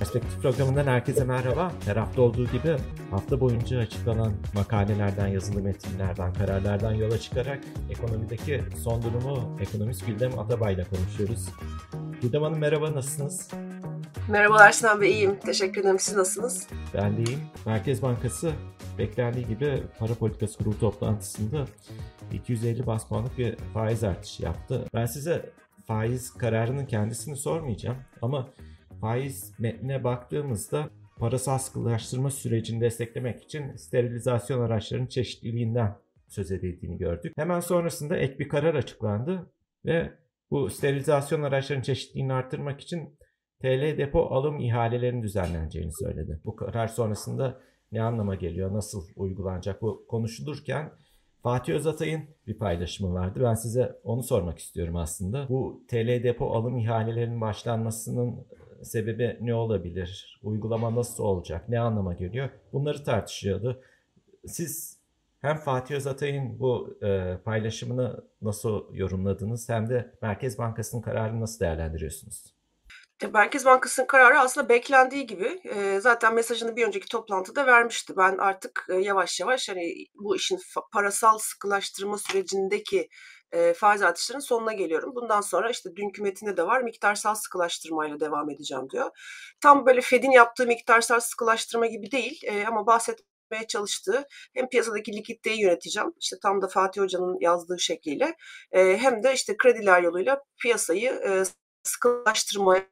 Perspektif programından herkese merhaba. Her hafta olduğu gibi hafta boyunca açıklanan makalelerden, yazılı metinlerden, kararlardan yola çıkarak ekonomideki son durumu ekonomist Güldem Atabay'la konuşuyoruz. Güldem Hanım merhaba, nasılsınız? Merhabalar Sinan Bey, iyiyim. Teşekkür ederim. Siz nasılsınız? Ben de iyiyim. Merkez Bankası beklendiği gibi para politikası kurulu toplantısında 250 bas puanlık bir faiz artışı yaptı. Ben size faiz kararının kendisini sormayacağım ama faiz metnine baktığımızda parasal sıkılaştırma sürecini desteklemek için sterilizasyon araçlarının çeşitliliğinden söz edildiğini gördük. Hemen sonrasında ek bir karar açıklandı ve bu sterilizasyon araçlarının çeşitliliğini arttırmak için TL depo alım ihalelerinin düzenleneceğini söyledi. Bu karar sonrasında ne anlama geliyor, nasıl uygulanacak bu konuşulurken Fatih Özatay'ın bir paylaşımı vardı. Ben size onu sormak istiyorum aslında. Bu TL depo alım ihalelerinin başlanmasının sebebi ne olabilir? Uygulama nasıl olacak? Ne anlama geliyor? Bunları tartışıyordu. Siz hem Fatih Özatay'ın bu e, paylaşımını nasıl yorumladınız hem de Merkez Bankası'nın kararını nasıl değerlendiriyorsunuz? Merkez Bankası'nın kararı aslında beklendiği gibi e, zaten mesajını bir önceki toplantıda vermişti. Ben artık e, yavaş yavaş hani bu işin parasal sıkılaştırma sürecindeki e, faiz artışlarının sonuna geliyorum. Bundan sonra işte dünkü metinde de var miktarsal sıkılaştırmayla devam edeceğim diyor. Tam böyle Fed'in yaptığı miktarsal sıkılaştırma gibi değil ama bahsetmeye çalıştığı hem piyasadaki likiditeyi yöneteceğim işte tam da Fatih Hoca'nın yazdığı şekliyle e, hem de işte krediler yoluyla piyasayı e, sıkılaştırmaya,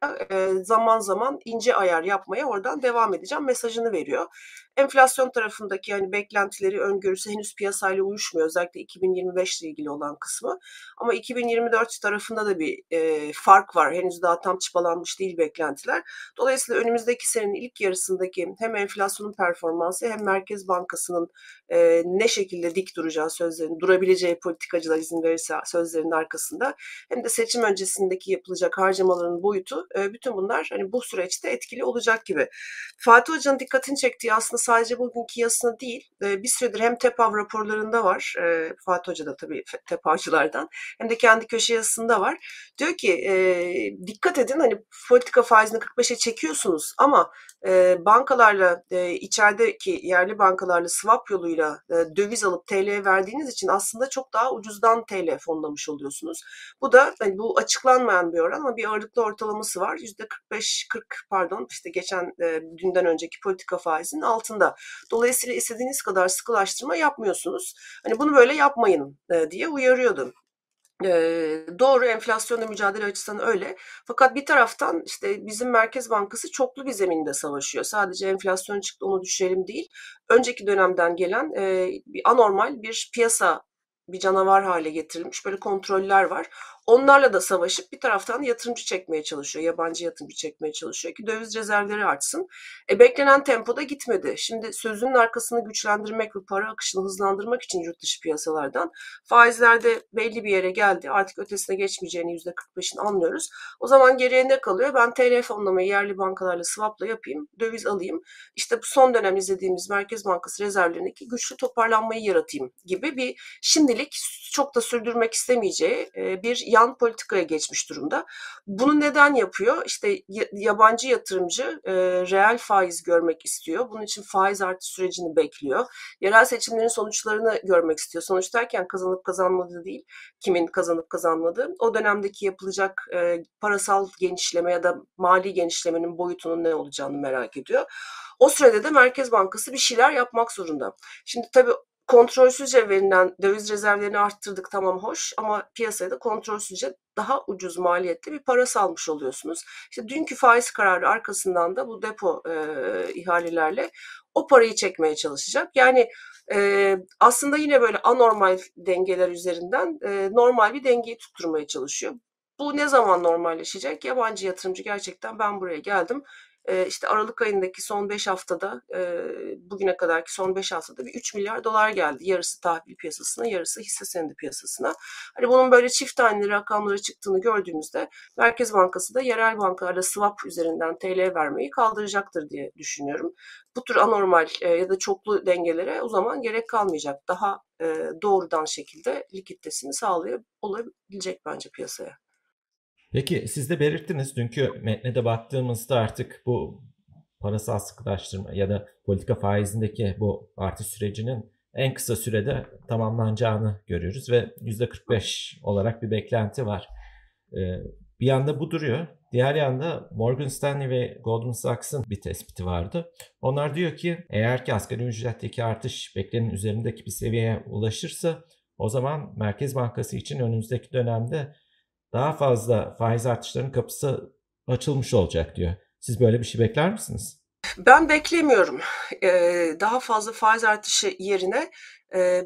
zaman zaman ince ayar yapmaya oradan devam edeceğim mesajını veriyor. Enflasyon tarafındaki yani beklentileri, öngörüsü henüz piyasayla uyuşmuyor. Özellikle 2025 ile ilgili olan kısmı. Ama 2024 tarafında da bir e, fark var. Henüz daha tam çıpalanmış değil beklentiler. Dolayısıyla önümüzdeki senenin ilk yarısındaki hem enflasyonun performansı hem Merkez Bankası'nın e, ne şekilde dik duracağı sözlerin, durabileceği politikacılar izin verirse sözlerinin arkasında hem de seçim öncesindeki yapılacak harcamaların boyutu e, bütün bunlar hani bu süreçte etkili olacak gibi. Fatih Hoca'nın dikkatini çektiği aslında sadece bugünkü yasına değil bir süredir hem TEPAV raporlarında var Fatih Hoca da tabii TEPAVcılardan hem de kendi köşe yazısında var. Diyor ki dikkat edin hani politika faizini 45'e çekiyorsunuz ama bankalarla içerideki yerli bankalarla swap yoluyla döviz alıp TL verdiğiniz için aslında çok daha ucuzdan TL fonlamış oluyorsunuz. Bu da hani bu açıklanmayan bir oran ama bir ağırlıklı ortalaması var. %45-40 pardon işte geçen dünden önceki politika faizinin altında. Dolayısıyla istediğiniz kadar sıkılaştırma yapmıyorsunuz. Hani bunu böyle yapmayın e, diye uyarıyordum. Ee, doğru enflasyonla mücadele açısından öyle. Fakat bir taraftan işte bizim Merkez Bankası çoklu bir zeminde savaşıyor. Sadece enflasyon çıktı onu düşürelim değil. Önceki dönemden gelen e, bir anormal bir piyasa bir canavar hale getirilmiş böyle kontroller var. Onlarla da savaşıp bir taraftan yatırımcı çekmeye çalışıyor. Yabancı yatırımcı çekmeye çalışıyor ki döviz rezervleri artsın. E, beklenen tempoda gitmedi. Şimdi sözünün arkasını güçlendirmek ve para akışını hızlandırmak için yurt dışı piyasalardan faizlerde belli bir yere geldi. Artık ötesine geçmeyeceğini %45'in anlıyoruz. O zaman geriye ne kalıyor? Ben TL fonlamayı yerli bankalarla swapla yapayım, döviz alayım. İşte bu son dönem izlediğimiz Merkez Bankası rezervlerindeki güçlü toparlanmayı yaratayım gibi bir şimdilik çok da sürdürmek istemeyeceği bir yan politikaya geçmiş durumda. Bunu neden yapıyor? İşte yabancı yatırımcı e, reel faiz görmek istiyor. Bunun için faiz artış sürecini bekliyor. Yerel seçimlerin sonuçlarını görmek istiyor. Sonuç derken kazanıp kazanmadığı değil, kimin kazanıp kazanmadığı. O dönemdeki yapılacak e, parasal genişleme ya da mali genişlemenin boyutunun ne olacağını merak ediyor. O sürede de Merkez Bankası bir şeyler yapmak zorunda. Şimdi tabii kontrolsüzce verilen döviz rezervlerini arttırdık tamam hoş ama piyasaya da kontrolsüzce daha ucuz maliyetli bir para salmış oluyorsunuz. İşte dünkü faiz kararı arkasından da bu depo e, ihalelerle o parayı çekmeye çalışacak. Yani e, aslında yine böyle anormal dengeler üzerinden e, normal bir dengeyi tutturmaya çalışıyor. Bu ne zaman normalleşecek? Yabancı yatırımcı gerçekten ben buraya geldim işte Aralık ayındaki son 5 haftada bugüne kadarki son 5 haftada bir 3 milyar dolar geldi. Yarısı tahvil piyasasına, yarısı hisse senedi piyasasına. Hani bunun böyle çift taneli rakamlara çıktığını gördüğümüzde Merkez Bankası da yerel bankalarla swap üzerinden TL vermeyi kaldıracaktır diye düşünüyorum. Bu tür anormal ya da çoklu dengelere o zaman gerek kalmayacak. Daha doğrudan şekilde likiditesini sağlayabilecek bence piyasaya. Peki siz de belirttiniz dünkü metne de baktığımızda artık bu parasal sıkılaştırma ya da politika faizindeki bu artış sürecinin en kısa sürede tamamlanacağını görüyoruz ve %45 olarak bir beklenti var. Ee, bir yanda bu duruyor. Diğer yanda Morgan Stanley ve Goldman Sachs'ın bir tespiti vardı. Onlar diyor ki eğer ki asgari ücretteki artış beklenenin üzerindeki bir seviyeye ulaşırsa o zaman Merkez Bankası için önümüzdeki dönemde daha fazla faiz artışlarının kapısı açılmış olacak diyor. Siz böyle bir şey bekler misiniz? Ben beklemiyorum. Ee, daha fazla faiz artışı yerine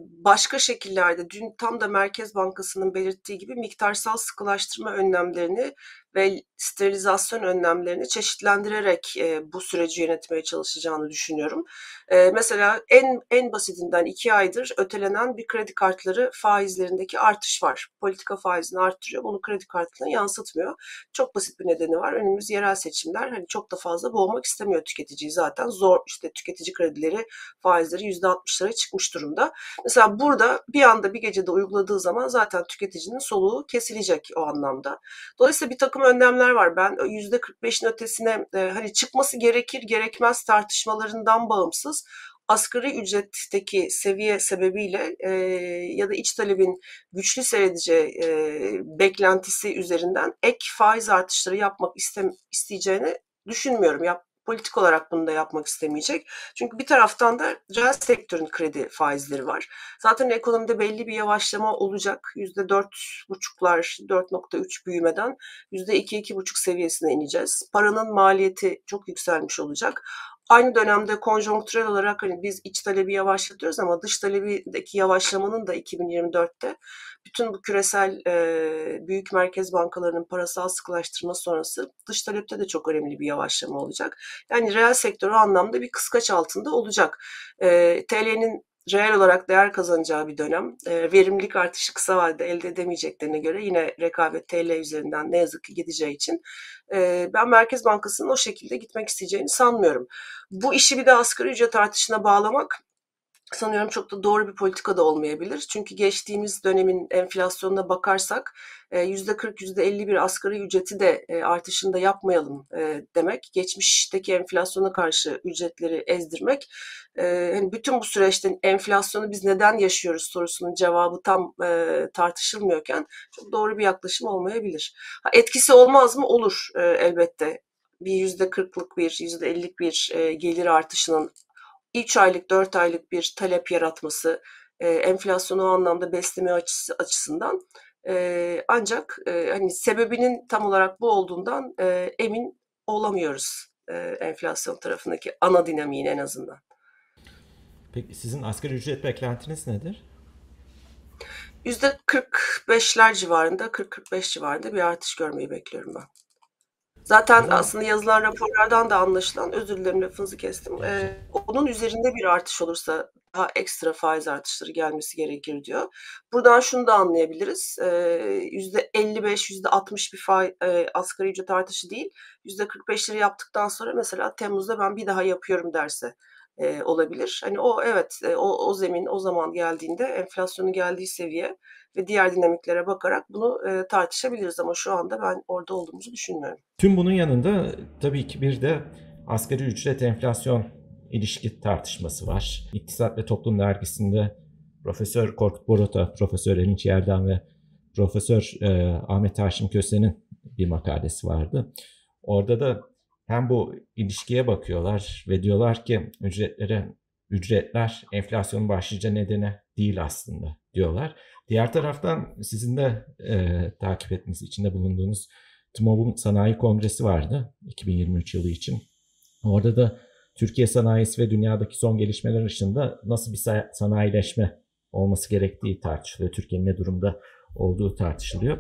başka şekillerde dün tam da Merkez Bankası'nın belirttiği gibi miktarsal sıkılaştırma önlemlerini ve sterilizasyon önlemlerini çeşitlendirerek bu süreci yönetmeye çalışacağını düşünüyorum. mesela en en basitinden iki aydır ötelenen bir kredi kartları faizlerindeki artış var. Politika faizini arttırıyor, bunu kredi kartına yansıtmıyor. Çok basit bir nedeni var. Önümüz yerel seçimler. Hani çok da fazla boğmak istemiyor tüketiciyi zaten. Zor işte tüketici kredileri faizleri %60'lara çıkmış durumda. Mesela burada bir anda bir gecede uyguladığı zaman zaten tüketicinin soluğu kesilecek o anlamda. Dolayısıyla bir takım önlemler var. Ben %45'in ötesine e, hani çıkması gerekir gerekmez tartışmalarından bağımsız asgari ücretteki seviye sebebiyle e, ya da iç talebin güçlü seyredeceği e, beklentisi üzerinden ek faiz artışları yapmak iste, isteyeceğini düşünmüyorum. Yap, politik olarak bunu da yapmak istemeyecek. Çünkü bir taraftan da reel sektörün kredi faizleri var. Zaten ekonomide belli bir yavaşlama olacak. %4,5'lar, 4.3 büyümeden %2-2,5 seviyesine ineceğiz. Paranın maliyeti çok yükselmiş olacak. Aynı dönemde konjonktürel olarak hani biz iç talebi yavaşlatıyoruz ama dış talebideki yavaşlamanın da 2024'te bütün bu küresel e, büyük merkez bankalarının parasal sıkılaştırma sonrası dış talepte de çok önemli bir yavaşlama olacak. Yani reel sektör o anlamda bir kıskaç altında olacak. E, TL'nin reel olarak değer kazanacağı bir dönem. E, verimlilik artışı kısa vadede elde edemeyeceklerine göre yine rekabet TL üzerinden ne yazık ki gideceği için e, ben Merkez Bankası'nın o şekilde gitmek isteyeceğini sanmıyorum. Bu işi bir de asgari ücret artışına bağlamak sanıyorum çok da doğru bir politika da olmayabilir. Çünkü geçtiğimiz dönemin enflasyonuna bakarsak %40, %50 bir asgari ücreti de artışında yapmayalım demek. Geçmişteki enflasyona karşı ücretleri ezdirmek. Hani bütün bu süreçte enflasyonu biz neden yaşıyoruz sorusunun cevabı tam tartışılmıyorken çok doğru bir yaklaşım olmayabilir. Etkisi olmaz mı? Olur elbette bir yüzde kırklık bir, yüzde ellik bir gelir artışının 3 aylık, 4 aylık bir talep yaratması, e, enflasyonu o anlamda besleme açısı, açısından e, ancak e, hani sebebinin tam olarak bu olduğundan e, emin olamıyoruz e, enflasyon tarafındaki ana dinamiğin en azından. Peki sizin asgari ücret beklentiniz nedir? %45'ler civarında, 40-45 civarında bir artış görmeyi bekliyorum ben. Zaten Ama... aslında yazılan raporlardan da anlaşılan, özür dilerim lafınızı kestim. Ee, onun üzerinde bir artış olursa daha ekstra faiz artışları gelmesi gerekir diyor. Buradan şunu da anlayabiliriz. Yüzde 55, yüzde 60 bir faiz, e, asgari ücret artışı değil. Yüzde 45'leri yaptıktan sonra mesela Temmuz'da ben bir daha yapıyorum derse e, olabilir. Hani o evet e, o, o zemin o zaman geldiğinde enflasyonun geldiği seviye ve diğer dinamiklere bakarak bunu e, tartışabiliriz ama şu anda ben orada olduğumuzu düşünmüyorum. Tüm bunun yanında tabii ki bir de asgari ücret enflasyon ilişki tartışması var. İktisat ve Toplum dergisinde Profesör Korkut Borota, Profesör Erinç Yerden ve Profesör e, Ahmet Haşim Köse'nin bir makalesi vardı. Orada da hem bu ilişkiye bakıyorlar ve diyorlar ki ücretlere ücretler enflasyonun başlıca nedeni değil aslında diyorlar. Diğer taraftan sizin de e, takip etmeniz içinde bulunduğunuz TMOB'un Sanayi Kongresi vardı 2023 yılı için. Orada da Türkiye sanayisi ve dünyadaki son gelişmeler ışığında nasıl bir sanayileşme olması gerektiği tartışılıyor. Türkiye'nin ne durumda olduğu tartışılıyor.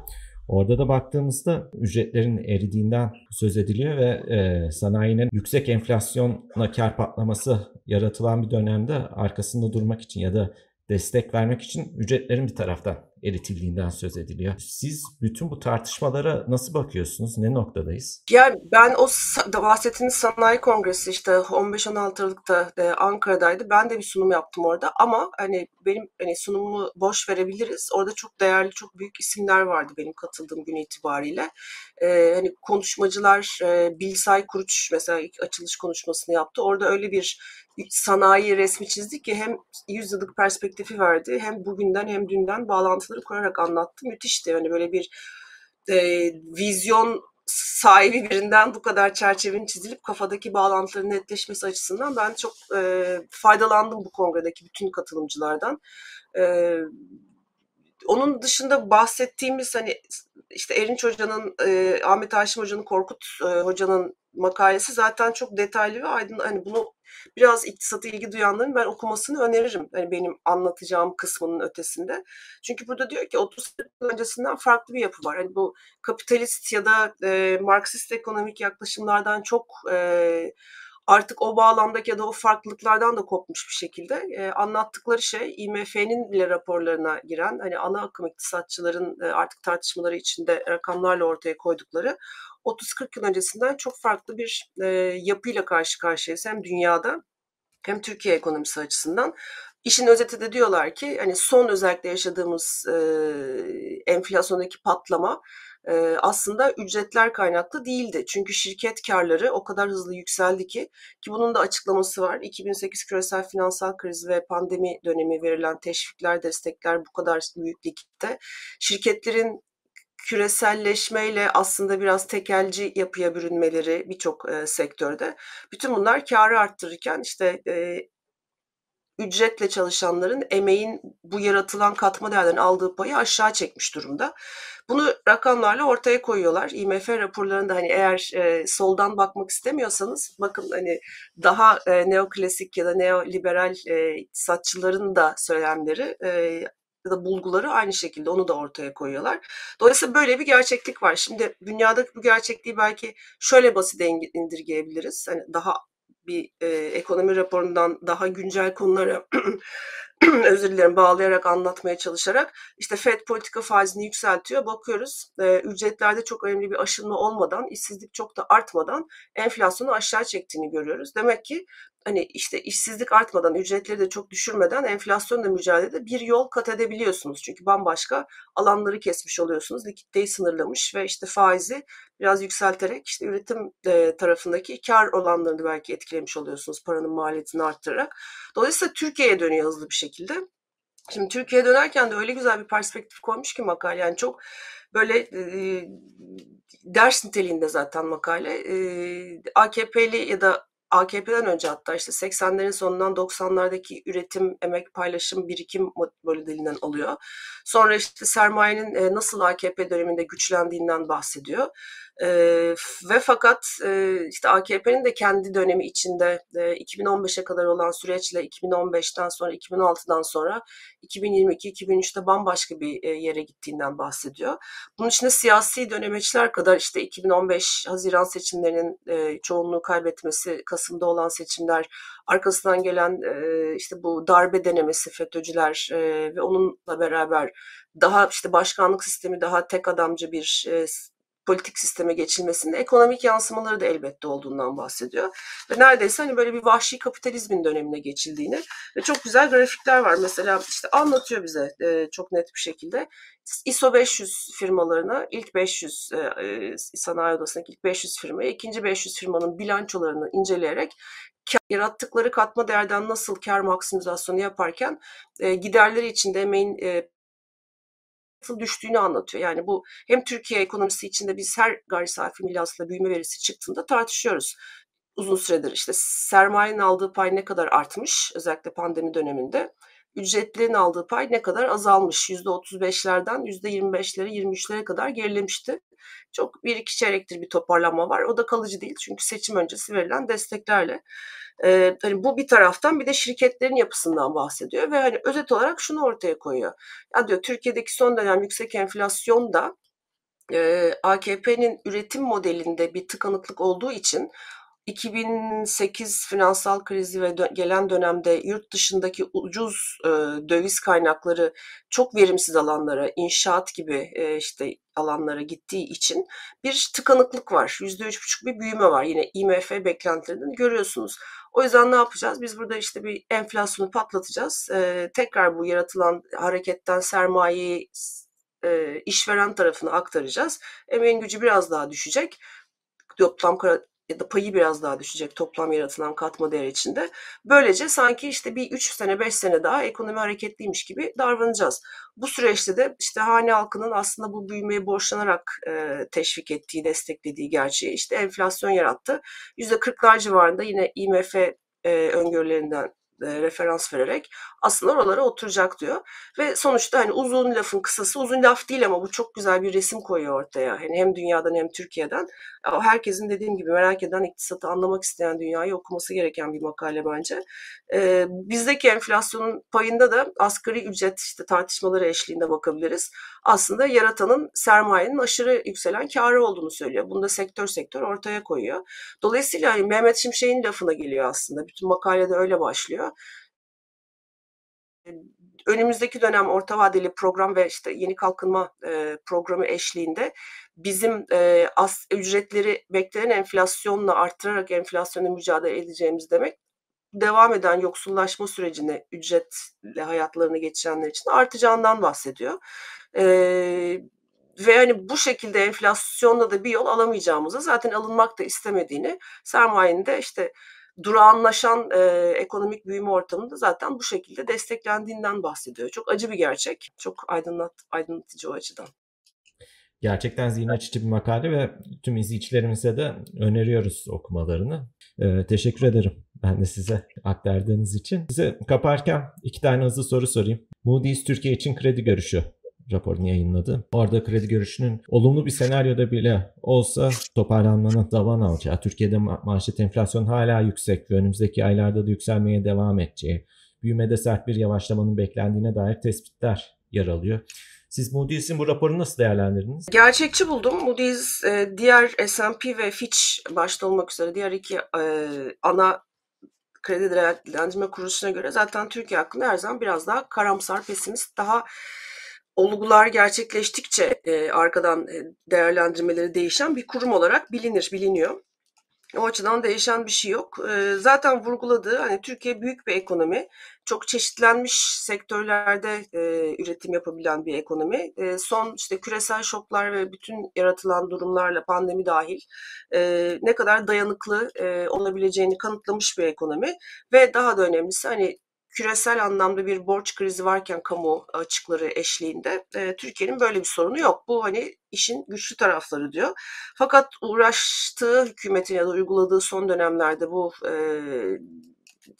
Orada da baktığımızda ücretlerin eridiğinden söz ediliyor ve e, sanayinin yüksek enflasyonla kar patlaması yaratılan bir dönemde arkasında durmak için ya da destek vermek için ücretlerin bir taraftan eritildiğinden söz ediliyor. Siz bütün bu tartışmalara nasıl bakıyorsunuz? Ne noktadayız? Yani ben o bahsettiğiniz sanayi kongresi işte 15-16 Aralık'ta e, Ankara'daydı. Ben de bir sunum yaptım orada ama hani benim hani sunumumu boş verebiliriz. Orada çok değerli, çok büyük isimler vardı benim katıldığım gün itibariyle. Ee, hani konuşmacılar e, Bilsay Kuruç mesela ilk açılış konuşmasını yaptı. Orada öyle bir sanayi resmi çizdik ki hem yüzyıllık perspektifi verdi hem bugünden hem dünden bağlantıları kurarak anlattı. Müthişti. Yani böyle bir e, vizyon sahibi birinden bu kadar çerçevenin çizilip kafadaki bağlantıların netleşmesi açısından ben çok e, faydalandım bu kongredeki bütün katılımcılardan. E, onun dışında bahsettiğimiz hani işte Erinç Hoca'nın, e, Ahmet Haşim Hoca'nın, Korkut e, Hoca'nın makalesi zaten çok detaylı ve aydın. Hani bunu biraz iktisata ilgi duyanların ben okumasını öneririm. Hani benim anlatacağım kısmının ötesinde. Çünkü burada diyor ki 30 yıl öncesinden farklı bir yapı var. Hani bu kapitalist ya da e, Marksist ekonomik yaklaşımlardan çok e, artık o bağlamdaki ya da o farklılıklardan da kopmuş bir şekilde e, anlattıkları şey IMF'nin bile raporlarına giren hani ana akım iktisatçıların e, artık tartışmaları içinde rakamlarla ortaya koydukları 30-40 yıl öncesinden çok farklı bir e, yapıyla karşı karşıyayız hem dünyada hem Türkiye ekonomisi açısından. İşin özeti de diyorlar ki hani son özellikle yaşadığımız e, enflasyondaki patlama e, aslında ücretler kaynaklı değildi. Çünkü şirket karları o kadar hızlı yükseldi ki ki bunun da açıklaması var. 2008 küresel finansal kriz ve pandemi dönemi verilen teşvikler, destekler bu kadar büyük likitte şirketlerin küreselleşmeyle aslında biraz tekelci yapıya bürünmeleri birçok e, sektörde. Bütün bunlar karı arttırırken işte e, ücretle çalışanların emeğin bu yaratılan katma değerden aldığı payı aşağı çekmiş durumda. Bunu rakamlarla ortaya koyuyorlar. IMF raporlarında hani eğer e, soldan bakmak istemiyorsanız bakın hani daha e, neoklasik ya da neoliberal e, iktisatçıların da söylemleri e, da bulguları aynı şekilde onu da ortaya koyuyorlar. Dolayısıyla böyle bir gerçeklik var. Şimdi dünyadaki bu gerçekliği belki şöyle basit indirgeyebiliriz. Hani daha bir e, ekonomi raporundan daha güncel konulara özür dilerim bağlayarak anlatmaya çalışarak işte FED politika faizini yükseltiyor. Bakıyoruz e, ücretlerde çok önemli bir aşınma olmadan, işsizlik çok da artmadan enflasyonu aşağı çektiğini görüyoruz. Demek ki hani işte işsizlik artmadan, ücretleri de çok düşürmeden enflasyonla mücadelede bir yol kat edebiliyorsunuz. Çünkü bambaşka alanları kesmiş oluyorsunuz. Likiditeyi sınırlamış ve işte faizi biraz yükselterek işte üretim tarafındaki kar olanlarını belki etkilemiş oluyorsunuz paranın maliyetini arttırarak. Dolayısıyla Türkiye'ye dönüyor hızlı bir şekilde. Şimdi Türkiye'ye dönerken de öyle güzel bir perspektif koymuş ki makale. Yani çok böyle e, ders niteliğinde zaten makale. AKP'li ya da AKP'den önce hatta işte 80'lerin sonundan 90'lardaki üretim, emek, paylaşım, birikim modelinden alıyor. Sonra işte sermayenin nasıl AKP döneminde güçlendiğinden bahsediyor. E, ve fakat e, işte AKP'nin de kendi dönemi içinde e, 2015'e kadar olan süreçle 2015'ten sonra 2016'dan sonra 2022-2023'te bambaşka bir e, yere gittiğinden bahsediyor. Bunun içinde siyasi dönemeçler kadar işte 2015 Haziran seçimlerinin e, çoğunluğu kaybetmesi, Kasım'da olan seçimler, arkasından gelen e, işte bu darbe denemesi FETÖ'cüler e, ve onunla beraber daha işte başkanlık sistemi daha tek adamcı bir e, politik sisteme geçilmesinin ekonomik yansımaları da elbette olduğundan bahsediyor. Ve neredeyse hani böyle bir vahşi kapitalizmin dönemine geçildiğini ve çok güzel grafikler var. Mesela işte anlatıyor bize e, çok net bir şekilde. ISO 500 firmalarına ilk 500 e, e, sanayi odasındaki ilk 500 firmaya ikinci 500 firmanın bilançolarını inceleyerek yarattıkları katma değerden nasıl kar maksimizasyonu yaparken e, giderleri içinde emeğin e, nasıl düştüğünü anlatıyor. Yani bu hem Türkiye ekonomisi içinde biz her gayri safi milli hasıla büyüme verisi çıktığında tartışıyoruz. Uzun süredir işte sermayenin aldığı pay ne kadar artmış özellikle pandemi döneminde. Ücretlerin aldığı pay ne kadar azalmış. %35'lerden %25'lere 23'lere kadar gerilemişti. Çok bir iki çeyrektir bir toparlanma var. O da kalıcı değil çünkü seçim öncesi verilen desteklerle. Ee, hani bu bir taraftan bir de şirketlerin yapısından bahsediyor ve hani özet olarak şunu ortaya koyuyor. Ya diyor Türkiye'deki son dönem yüksek enflasyon da e, AKP'nin üretim modelinde bir tıkanıklık olduğu için 2008 finansal krizi ve dö- gelen dönemde yurt dışındaki ucuz e, döviz kaynakları çok verimsiz alanlara, inşaat gibi e, işte alanlara gittiği için bir tıkanıklık var. %3,5 bir büyüme var. Yine IMF beklentilerini görüyorsunuz. O yüzden ne yapacağız? Biz burada işte bir enflasyonu patlatacağız. E, tekrar bu yaratılan hareketten sermayeyi e, işveren tarafına aktaracağız. Emeğin gücü biraz daha düşecek. Toplam ya da payı biraz daha düşecek toplam yaratılan katma değer içinde. Böylece sanki işte bir 3 sene 5 sene daha ekonomi hareketliymiş gibi davranacağız. Bu süreçte de işte hane halkının aslında bu büyümeyi borçlanarak e, teşvik ettiği, desteklediği gerçeği işte enflasyon yarattı. %40'lar civarında yine IMF e, öngörülerinden e, referans vererek aslında oralara oturacak diyor. Ve sonuçta hani uzun lafın kısası uzun laf değil ama bu çok güzel bir resim koyuyor ortaya. Hani hem dünyadan hem Türkiye'den. Herkesin dediğim gibi merak eden, iktisatı anlamak isteyen dünyayı okuması gereken bir makale bence. Ee, bizdeki enflasyonun payında da asgari ücret işte tartışmaları eşliğinde bakabiliriz. Aslında yaratanın sermayenin aşırı yükselen karı olduğunu söylüyor. Bunu da sektör sektör ortaya koyuyor. Dolayısıyla hani Mehmet Şimşek'in lafına geliyor aslında. Bütün makalede öyle başlıyor önümüzdeki dönem orta vadeli program ve işte yeni kalkınma e, programı eşliğinde bizim e, as ücretleri beklenen enflasyonla arttırarak enflasyona mücadele edeceğimiz demek devam eden yoksullaşma sürecini ücretle hayatlarını geçirenler için artacağından bahsediyor. E, ve hani bu şekilde enflasyonla da bir yol alamayacağımızı zaten alınmak da istemediğini sermayenin de işte durağanlaşan e, ekonomik büyüme ortamında zaten bu şekilde desteklendiğinden bahsediyor. Çok acı bir gerçek. Çok aydınlat, aydınlatıcı o açıdan. Gerçekten zihin açıcı bir makale ve tüm izleyicilerimize de öneriyoruz okumalarını. Ee, teşekkür ederim ben de size aktardığınız için. Size kaparken iki tane hızlı soru sorayım. Moody's Türkiye için kredi görüşü raporunu yayınladı. Orada kredi görüşünün olumlu bir senaryoda bile olsa toparlanmanın davan alacağı, Türkiye'de ma- manşet enflasyon hala yüksek ve önümüzdeki aylarda da yükselmeye devam edeceği, büyümede sert bir yavaşlamanın beklendiğine dair tespitler yer alıyor. Siz Moody's'in bu raporunu nasıl değerlendirdiniz? Gerçekçi buldum. Moody's e, diğer S&P ve Fitch başta olmak üzere diğer iki e, ana kredi değerlendirme kuruluşuna göre zaten Türkiye hakkında her zaman biraz daha karamsar, pesimist, daha olgular gerçekleştikçe e, arkadan e, değerlendirmeleri değişen bir kurum olarak bilinir, biliniyor. O açıdan değişen bir şey yok. E, zaten vurguladığı hani Türkiye büyük bir ekonomi. Çok çeşitlenmiş sektörlerde e, üretim yapabilen bir ekonomi. E, son işte küresel şoklar ve bütün yaratılan durumlarla pandemi dahil e, ne kadar dayanıklı e, olabileceğini kanıtlamış bir ekonomi. Ve daha da önemlisi hani küresel anlamda bir borç krizi varken kamu açıkları eşliğinde e, Türkiye'nin böyle bir sorunu yok. Bu hani işin güçlü tarafları diyor. Fakat uğraştığı hükümetin ya da uyguladığı son dönemlerde bu e,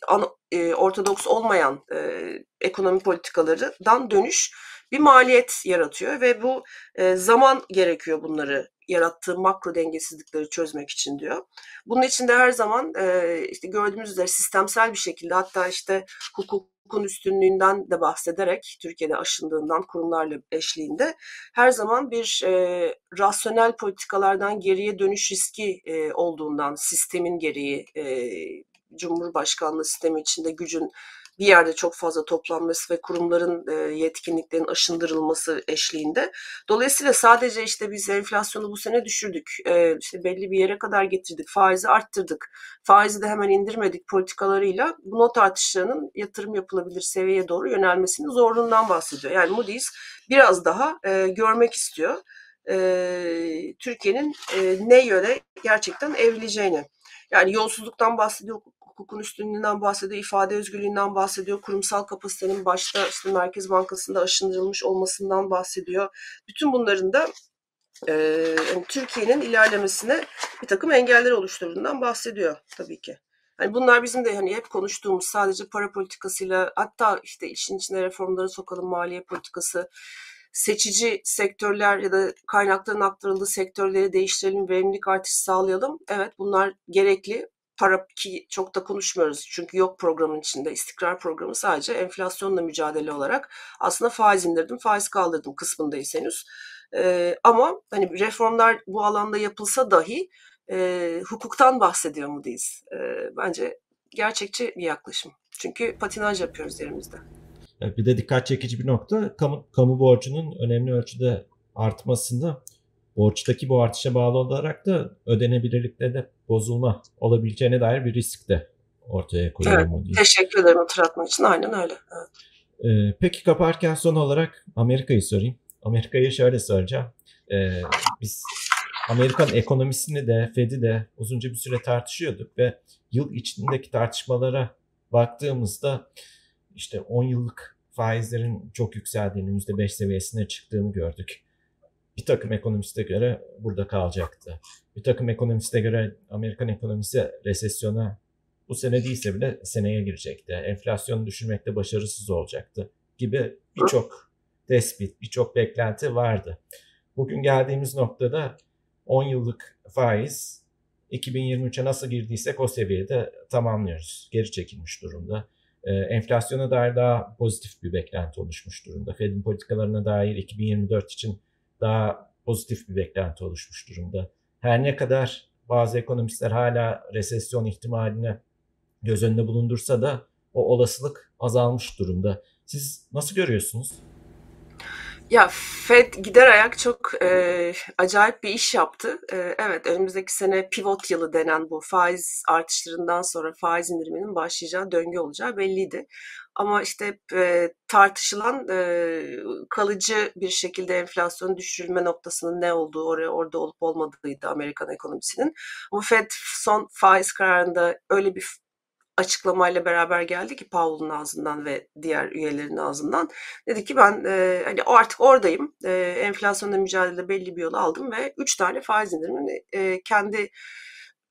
an, e, ortodoks olmayan e, ekonomi politikalarından dönüş bir maliyet yaratıyor ve bu e, zaman gerekiyor bunları yarattığı makro dengesizlikleri çözmek için diyor. Bunun için de her zaman e, işte gördüğümüz üzere sistemsel bir şekilde hatta işte hukukun üstünlüğünden de bahsederek Türkiye'de aşındığından kurumlarla eşliğinde her zaman bir e, rasyonel politikalardan geriye dönüş riski e, olduğundan sistemin gereği e, Cumhurbaşkanlığı sistemi içinde gücün bir yerde çok fazla toplanması ve kurumların e, yetkinliklerin aşındırılması eşliğinde. Dolayısıyla sadece işte biz enflasyonu bu sene düşürdük. E, işte belli bir yere kadar getirdik. Faizi arttırdık. Faizi de hemen indirmedik politikalarıyla bu not artışlarının yatırım yapılabilir seviyeye doğru yönelmesinin zorluğundan bahsediyor. Yani Moody's biraz daha e, görmek istiyor. E, Türkiye'nin e, ne yöne gerçekten evrileceğini. Yani yolsuzluktan bahsediyor, hukukun üstünlüğünden bahsediyor, ifade özgürlüğünden bahsediyor, kurumsal kapasitenin başta işte Merkez Bankası'nda aşındırılmış olmasından bahsediyor. Bütün bunların da e, yani Türkiye'nin ilerlemesine bir takım engeller oluşturduğundan bahsediyor tabii ki. Yani bunlar bizim de hani hep konuştuğumuz sadece para politikasıyla hatta işte işin içine reformları sokalım maliye politikası seçici sektörler ya da kaynakların aktarıldığı sektörleri değiştirelim, verimlilik artışı sağlayalım. Evet bunlar gerekli para ki çok da konuşmuyoruz çünkü yok programın içinde istikrar programı sadece enflasyonla mücadele olarak aslında faiz indirdim faiz kaldırdım kısmındayız henüz. Ee, ama hani reformlar bu alanda yapılsa dahi e, hukuktan bahsediyor mu değiliz? E, bence gerçekçi bir yaklaşım. Çünkü patinaj yapıyoruz yerimizde. Bir de dikkat çekici bir nokta kamu, kamu borcunun önemli ölçüde artmasında borçtaki bu artışa bağlı olarak da ödenebilirlikte de bozulma olabileceğine dair bir risk de ortaya koyuyor evet, mu diye. Teşekkür ederim hatırlatmak için. Aynen öyle. Evet. Ee, peki kaparken son olarak Amerika'yı sorayım. Amerika'yı şöyle soracağım. Ee, biz Amerikan ekonomisini de Fed'i de uzunca bir süre tartışıyorduk ve yıl içindeki tartışmalara baktığımızda işte 10 yıllık faizlerin çok yükseldiğini, %5 seviyesine çıktığını gördük. Bir takım ekonomiste göre burada kalacaktı. Bir takım ekonomiste göre Amerikan ekonomisi resesyona bu sene değilse bile seneye girecekti. Enflasyonu düşürmekte başarısız olacaktı gibi birçok tespit, birçok beklenti vardı. Bugün geldiğimiz noktada 10 yıllık faiz 2023'e nasıl girdiysek o seviyede tamamlıyoruz. Geri çekilmiş durumda. Ee, enflasyona dair daha pozitif bir beklenti oluşmuş durumda. Fed'in politikalarına dair 2024 için daha pozitif bir beklenti oluşmuş durumda. Her ne kadar bazı ekonomistler hala resesyon ihtimaline göz önünde bulundursa da o olasılık azalmış durumda. Siz nasıl görüyorsunuz? Ya Fed gider ayak çok e, acayip bir iş yaptı. E, evet önümüzdeki sene pivot yılı denen bu faiz artışlarından sonra faiz indiriminin başlayacağı döngü olacağı belliydi. Ama işte e, tartışılan e, kalıcı bir şekilde enflasyon düşürülme noktasının ne olduğu, oraya orada olup olmadığıydı Amerikan ekonomisinin. Ama Fed son faiz kararında öyle bir açıklamayla beraber geldi ki Powell'ın ağzından ve diğer üyelerin ağzından. Dedi ki ben e, hani artık oradayım. E, enflasyonla mücadelede belli bir yol aldım ve üç tane faiz indirimini e, kendi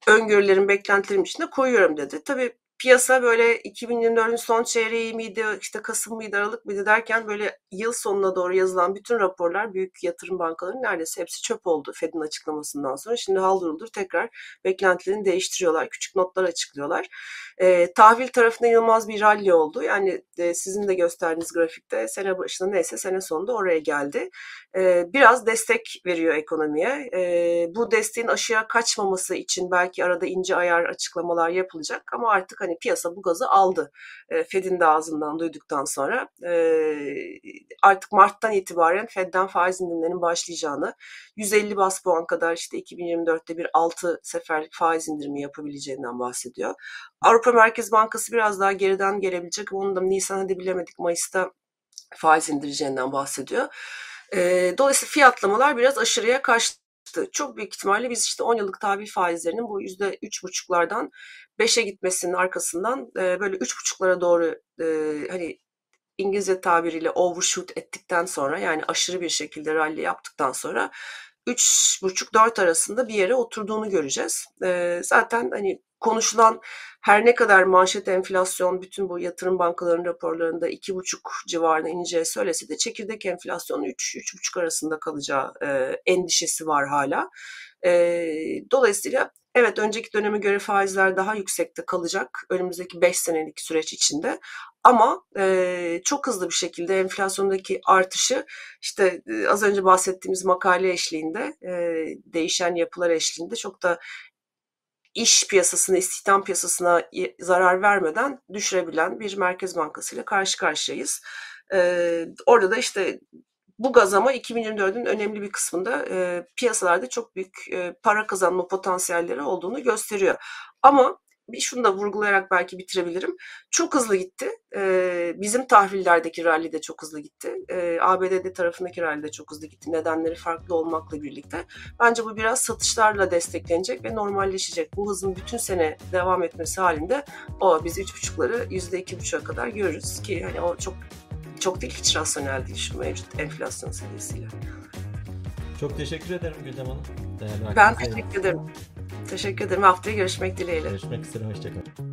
öngörülerim, beklentilerim içinde koyuyorum dedi. Tabii piyasa böyle 2024'ün son çeyreği miydi, işte Kasım mıydı, Aralık mıydı derken böyle yıl sonuna doğru yazılan bütün raporlar büyük yatırım bankalarının neredeyse hepsi çöp oldu Fed'in açıklamasından sonra. Şimdi haldır tekrar beklentilerini değiştiriyorlar, küçük notlar açıklıyorlar. E, tahvil tarafında inanılmaz bir rally oldu. Yani e, sizin de gösterdiğiniz grafikte sene başında neyse sene sonunda oraya geldi. E, biraz destek veriyor ekonomiye. E, bu desteğin aşıya kaçmaması için belki arada ince ayar açıklamalar yapılacak ama artık hani piyasa bu gazı aldı. E, Fed'in de ağzından duyduktan sonra e, artık Mart'tan itibaren Fed'den faiz indirimlerinin başlayacağını, 150 bas puan kadar işte 2024'te bir 6 seferlik faiz indirimi yapabileceğinden bahsediyor. Avrupa Merkez Bankası biraz daha geriden gelebilecek. Onu da Nisan hadi bilemedik Mayıs'ta faiz indireceğinden bahsediyor. E, dolayısıyla fiyatlamalar biraz aşırıya kaçtı. Çok büyük ihtimalle biz işte 10 yıllık tahvil faizlerinin bu %3,5'lardan 5'e gitmesinin arkasından e, böyle 3,5'lara doğru e, hani İngilizce tabiriyle overshoot ettikten sonra yani aşırı bir şekilde rally yaptıktan sonra 3,5-4 arasında bir yere oturduğunu göreceğiz. E, zaten hani konuşulan her ne kadar manşet enflasyon bütün bu yatırım bankalarının raporlarında 2,5 civarına ineceği söylese de çekirdek enflasyon 3-3,5 arasında kalacağı e, endişesi var hala. E, dolayısıyla evet önceki döneme göre faizler daha yüksekte kalacak önümüzdeki 5 senelik süreç içinde. Ama e, çok hızlı bir şekilde enflasyondaki artışı işte e, az önce bahsettiğimiz makale eşliğinde e, değişen yapılar eşliğinde çok da iş piyasasına, istihdam piyasasına zarar vermeden düşürebilen bir Merkez Bankası ile karşı karşıyayız. Ee, orada da işte bu gazama 2024'ün önemli bir kısmında e, piyasalarda çok büyük e, para kazanma potansiyelleri olduğunu gösteriyor. Ama bir şunu da vurgulayarak belki bitirebilirim. Çok hızlı gitti. Ee, bizim tahvillerdeki rally de çok hızlı gitti. Ee, ABD'de tarafındaki rally de çok hızlı gitti. Nedenleri farklı olmakla birlikte. Bence bu biraz satışlarla desteklenecek ve normalleşecek. Bu hızın bütün sene devam etmesi halinde o biz 3.5'ları %2.5'a kadar görürüz ki hani o çok çok değil hiç rasyonel değil şu mevcut enflasyon seviyesiyle. Çok teşekkür ederim Güldem Hanım. Değerli ben teşekkür ederim. Teşekkür ederim. Haftaya görüşmek dileğiyle. Görüşmek üzere. Hoşçakalın.